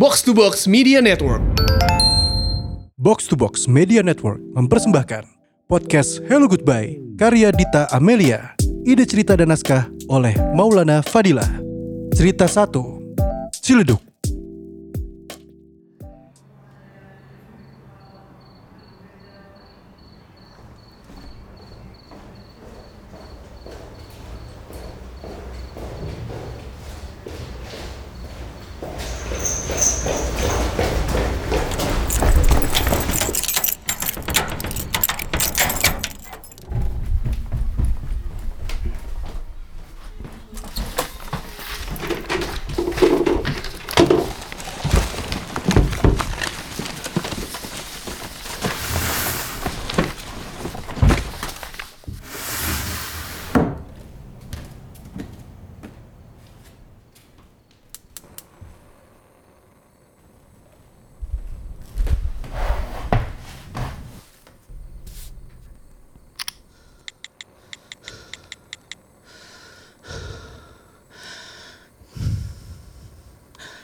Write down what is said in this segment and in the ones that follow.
Box to Box Media Network. Box to Box Media Network mempersembahkan podcast Hello Goodbye karya Dita Amelia. Ide cerita dan naskah oleh Maulana Fadila. Cerita 1. Ciledug.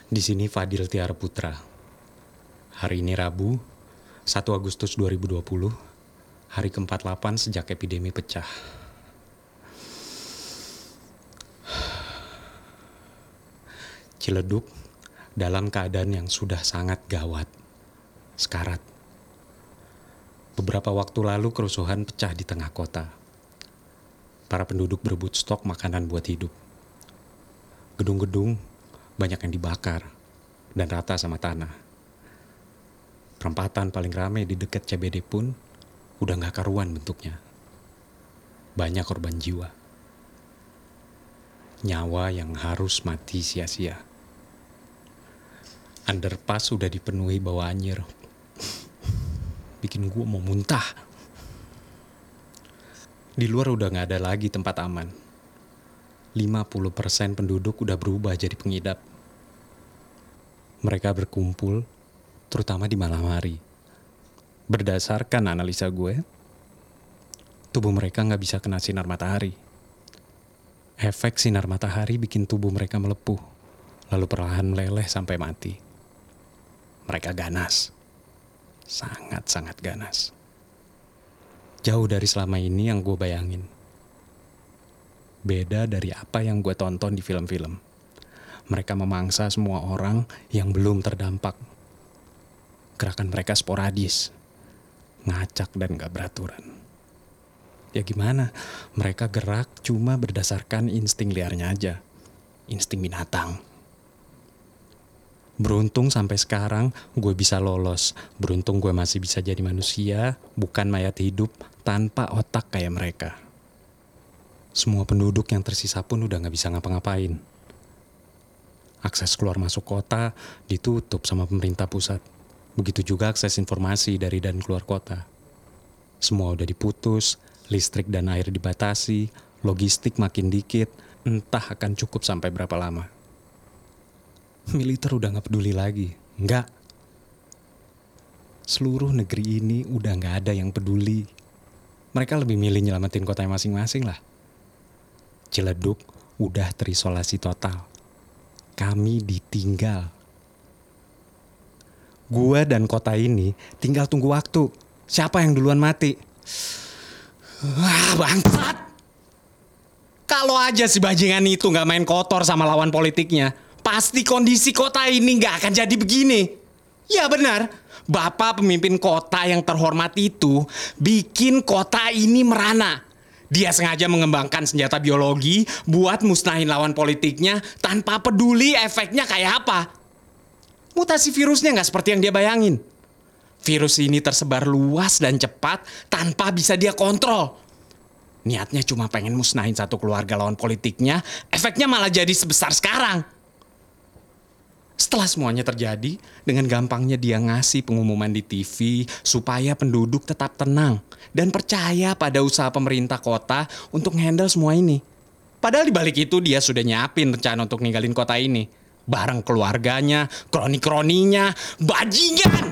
Di sini Fadil Tiara Putra. Hari ini Rabu, 1 Agustus 2020, hari ke-48 sejak epidemi pecah. Ciledug dalam keadaan yang sudah sangat gawat. Sekarat. Beberapa waktu lalu kerusuhan pecah di tengah kota. Para penduduk berebut stok makanan buat hidup. Gedung-gedung banyak yang dibakar dan rata sama tanah. Perempatan paling ramai di dekat CBD pun udah nggak karuan bentuknya. Banyak korban jiwa. Nyawa yang harus mati sia-sia. Underpass sudah dipenuhi bawah anjir. Bikin gue mau muntah. Di luar udah nggak ada lagi tempat aman 50% penduduk udah berubah jadi pengidap. Mereka berkumpul, terutama di malam hari. Berdasarkan analisa gue, tubuh mereka nggak bisa kena sinar matahari. Efek sinar matahari bikin tubuh mereka melepuh, lalu perlahan meleleh sampai mati. Mereka ganas, sangat-sangat ganas. Jauh dari selama ini yang gue bayangin beda dari apa yang gue tonton di film-film. Mereka memangsa semua orang yang belum terdampak. Gerakan mereka sporadis, ngacak dan gak beraturan. Ya gimana, mereka gerak cuma berdasarkan insting liarnya aja. Insting binatang. Beruntung sampai sekarang gue bisa lolos. Beruntung gue masih bisa jadi manusia, bukan mayat hidup tanpa otak kayak mereka. Semua penduduk yang tersisa pun udah gak bisa ngapa-ngapain. Akses keluar masuk kota ditutup sama pemerintah pusat. Begitu juga akses informasi dari dan keluar kota. Semua udah diputus, listrik dan air dibatasi, logistik makin dikit, entah akan cukup sampai berapa lama. Militer udah gak peduli lagi. Enggak. Seluruh negeri ini udah gak ada yang peduli. Mereka lebih milih nyelamatin kotanya masing-masing lah. Ciledug udah terisolasi total. Kami ditinggal. Gua dan kota ini tinggal tunggu waktu. Siapa yang duluan mati? Wah, bangsat! Kalau aja si bajingan itu nggak main kotor sama lawan politiknya, pasti kondisi kota ini nggak akan jadi begini. Ya benar, Bapak pemimpin kota yang terhormat itu bikin kota ini merana. Dia sengaja mengembangkan senjata biologi buat musnahin lawan politiknya tanpa peduli efeknya kayak apa. Mutasi virusnya nggak seperti yang dia bayangin. Virus ini tersebar luas dan cepat tanpa bisa dia kontrol. Niatnya cuma pengen musnahin satu keluarga lawan politiknya, efeknya malah jadi sebesar sekarang. Setelah semuanya terjadi, dengan gampangnya dia ngasih pengumuman di TV supaya penduduk tetap tenang dan percaya pada usaha pemerintah kota untuk handle semua ini. Padahal di balik itu dia sudah nyiapin rencana untuk ninggalin kota ini. Bareng keluarganya, kroni-kroninya, bajingan!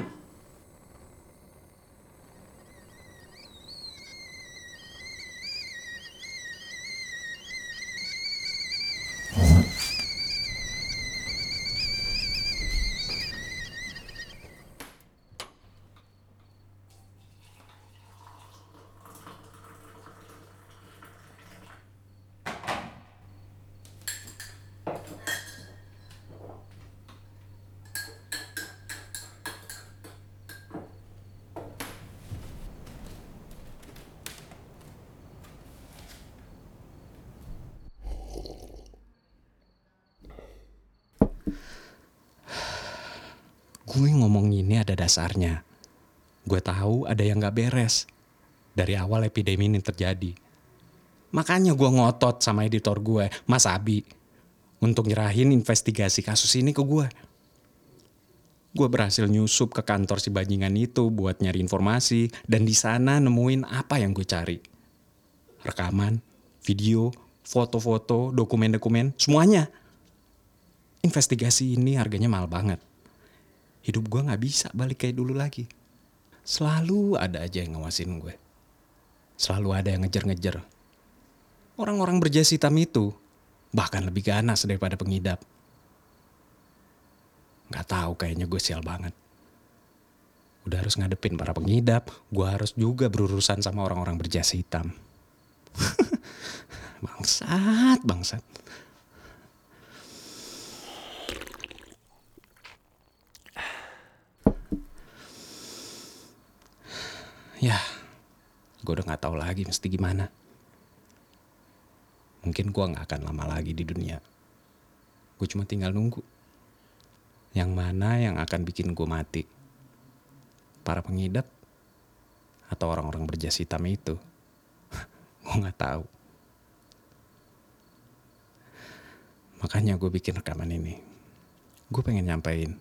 Gue ngomong ini ada dasarnya. Gue tahu ada yang gak beres. Dari awal epidemi ini terjadi. Makanya gue ngotot sama editor gue, Mas Abi. Untuk nyerahin investigasi kasus ini ke gue. Gue berhasil nyusup ke kantor si bajingan itu buat nyari informasi. Dan di sana nemuin apa yang gue cari. Rekaman, video, foto-foto, dokumen-dokumen, semuanya. Investigasi ini harganya mahal banget. Hidup gue gak bisa balik kayak dulu lagi. Selalu ada aja yang ngawasin gue. Selalu ada yang ngejar-ngejar. Orang-orang berjas hitam itu bahkan lebih ganas daripada pengidap. Gak tahu kayaknya gue sial banget. Udah harus ngadepin para pengidap, gue harus juga berurusan sama orang-orang berjas hitam. bangsat, bangsat. Ya, gue udah gak tahu lagi mesti gimana. Mungkin gue gak akan lama lagi di dunia. Gue cuma tinggal nunggu. Yang mana yang akan bikin gue mati? Para pengidap? Atau orang-orang berjas hitam itu? gue gak tahu. Makanya gue bikin rekaman ini. Gue pengen nyampein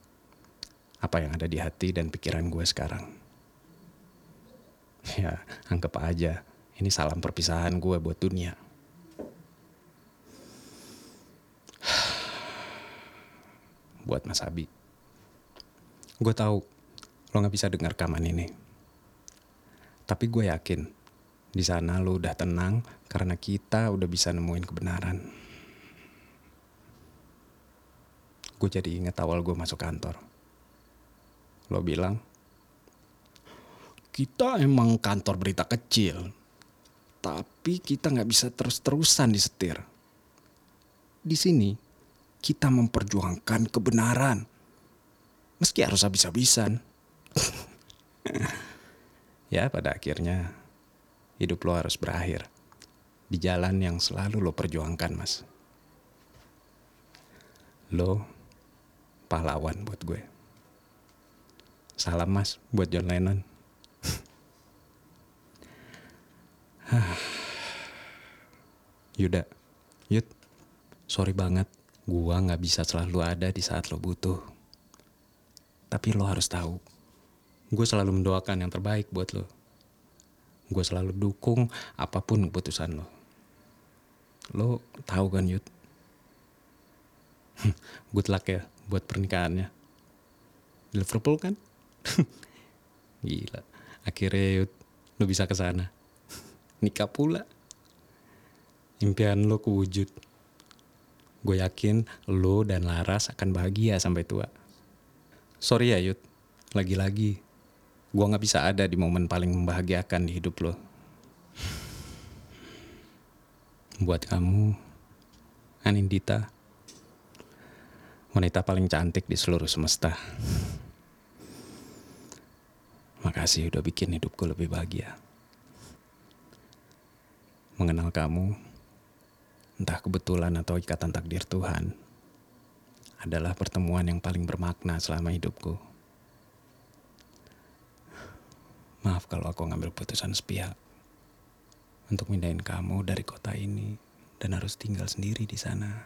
apa yang ada di hati dan pikiran gue sekarang. Ya, anggap aja ini salam perpisahan gue buat dunia. buat Mas Abi. Gue tahu lo nggak bisa dengar rekaman ini. Tapi gue yakin di sana lo udah tenang karena kita udah bisa nemuin kebenaran. Gue jadi inget awal gue masuk kantor. Lo bilang, kita emang kantor berita kecil, tapi kita nggak bisa terus-terusan disetir. Di sini kita memperjuangkan kebenaran, meski harus habis-habisan. ya pada akhirnya hidup lo harus berakhir di jalan yang selalu lo perjuangkan, mas. Lo pahlawan buat gue. Salam mas buat John Lennon. Yuda, Yud, sorry banget. Gua gak bisa selalu ada di saat lo butuh. Tapi lo harus tahu, gue selalu mendoakan yang terbaik buat lo. Gue selalu dukung apa pun keputusan lo. Lo tahu kan Yud? Good luck ya buat pernikahannya. Liverpool kan? Gila. Akhirnya Yud, lo bisa ke sana. Nikah pula. Impian lo kewujud. Gue yakin lo dan Laras akan bahagia sampai tua. Sorry ya Yud, lagi-lagi gue gak bisa ada di momen paling membahagiakan di hidup lo. Buat kamu, Anindita, wanita paling cantik di seluruh semesta. Makasih udah bikin hidupku lebih bahagia. Mengenal kamu, entah kebetulan atau ikatan takdir Tuhan, adalah pertemuan yang paling bermakna selama hidupku. Maaf kalau aku ngambil putusan sepihak untuk mindahin kamu dari kota ini dan harus tinggal sendiri di sana.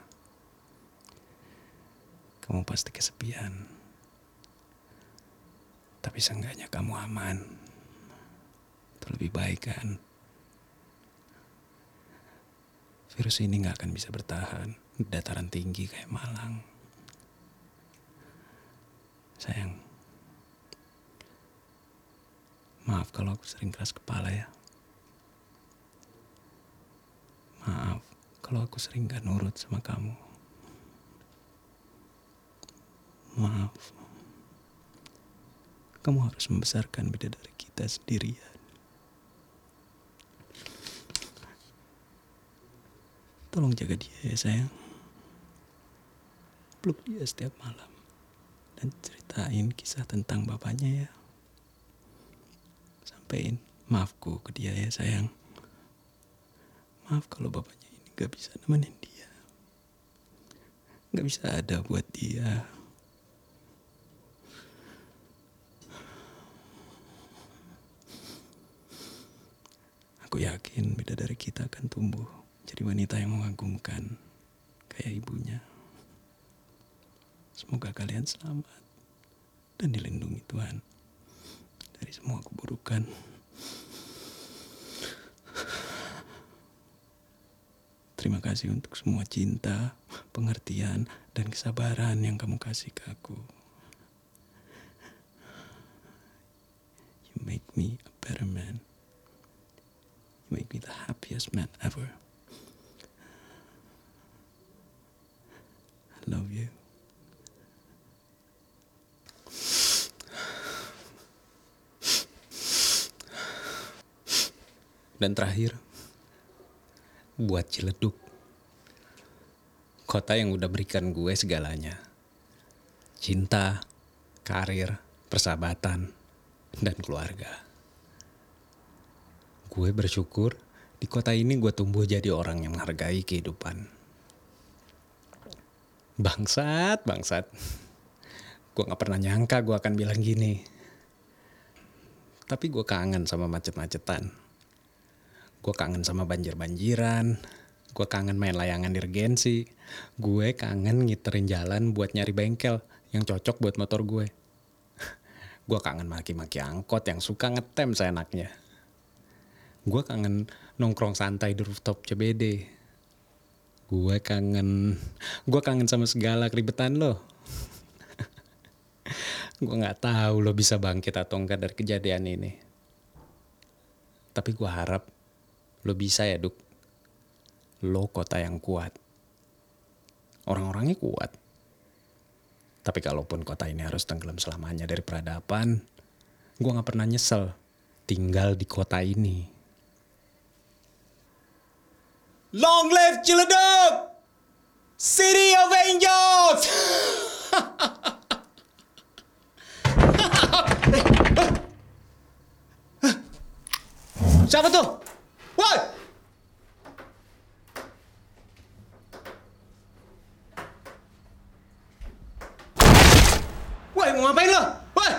Kamu pasti kesepian. Tapi seenggaknya kamu aman. Itu lebih baik kan? Virus ini gak akan bisa bertahan dataran tinggi kayak Malang. Sayang, maaf kalau aku sering keras kepala ya. Maaf kalau aku sering gak nurut sama kamu. Maaf. Kamu harus membesarkan bidadari kita sendirian. Tolong jaga dia ya sayang. Peluk dia setiap malam. Dan ceritain kisah tentang bapaknya ya. sampaikan maafku ke dia ya sayang. Maaf kalau bapaknya ini gak bisa nemenin dia. Gak bisa ada buat dia. Aku yakin beda dari kita akan tumbuh jadi wanita yang mengagumkan kayak ibunya. Semoga kalian selamat dan dilindungi Tuhan dari semua keburukan. Terima kasih untuk semua cinta, pengertian, dan kesabaran yang kamu kasih ke aku. You make me a better man. You make me the happiest man ever. Dan terakhir, buat Ciledug. Kota yang udah berikan gue segalanya. Cinta, karir, persahabatan, dan keluarga. Gue bersyukur di kota ini gue tumbuh jadi orang yang menghargai kehidupan. Bangsat, bangsat. Gue gak pernah nyangka gue akan bilang gini. Tapi gue kangen sama macet-macetan. Gue kangen sama banjir-banjiran. Gue kangen main layangan dirgensi. Gue kangen ngiterin jalan buat nyari bengkel yang cocok buat motor gue. gue kangen maki-maki angkot yang suka ngetem seenaknya. Gue kangen nongkrong santai di rooftop CBD. Gue kangen, gue kangen sama segala keribetan lo. gue nggak tahu lo bisa bangkit atau enggak dari kejadian ini. Tapi gue harap lo bisa ya Duk. Lo kota yang kuat. Orang-orangnya kuat. Tapi kalaupun kota ini harus tenggelam selamanya dari peradaban, gue gak pernah nyesel tinggal di kota ini. Long live Ciledug! City of Angels! Siapa tuh? Woi! Woi, mau ngapain lo? Woi!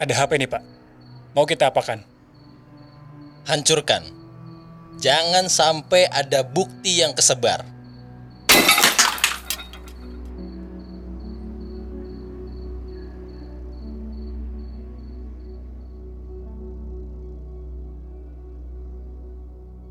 Ada HP nih pak. Mau kita apakan? hancurkan. Jangan sampai ada bukti yang kesebar.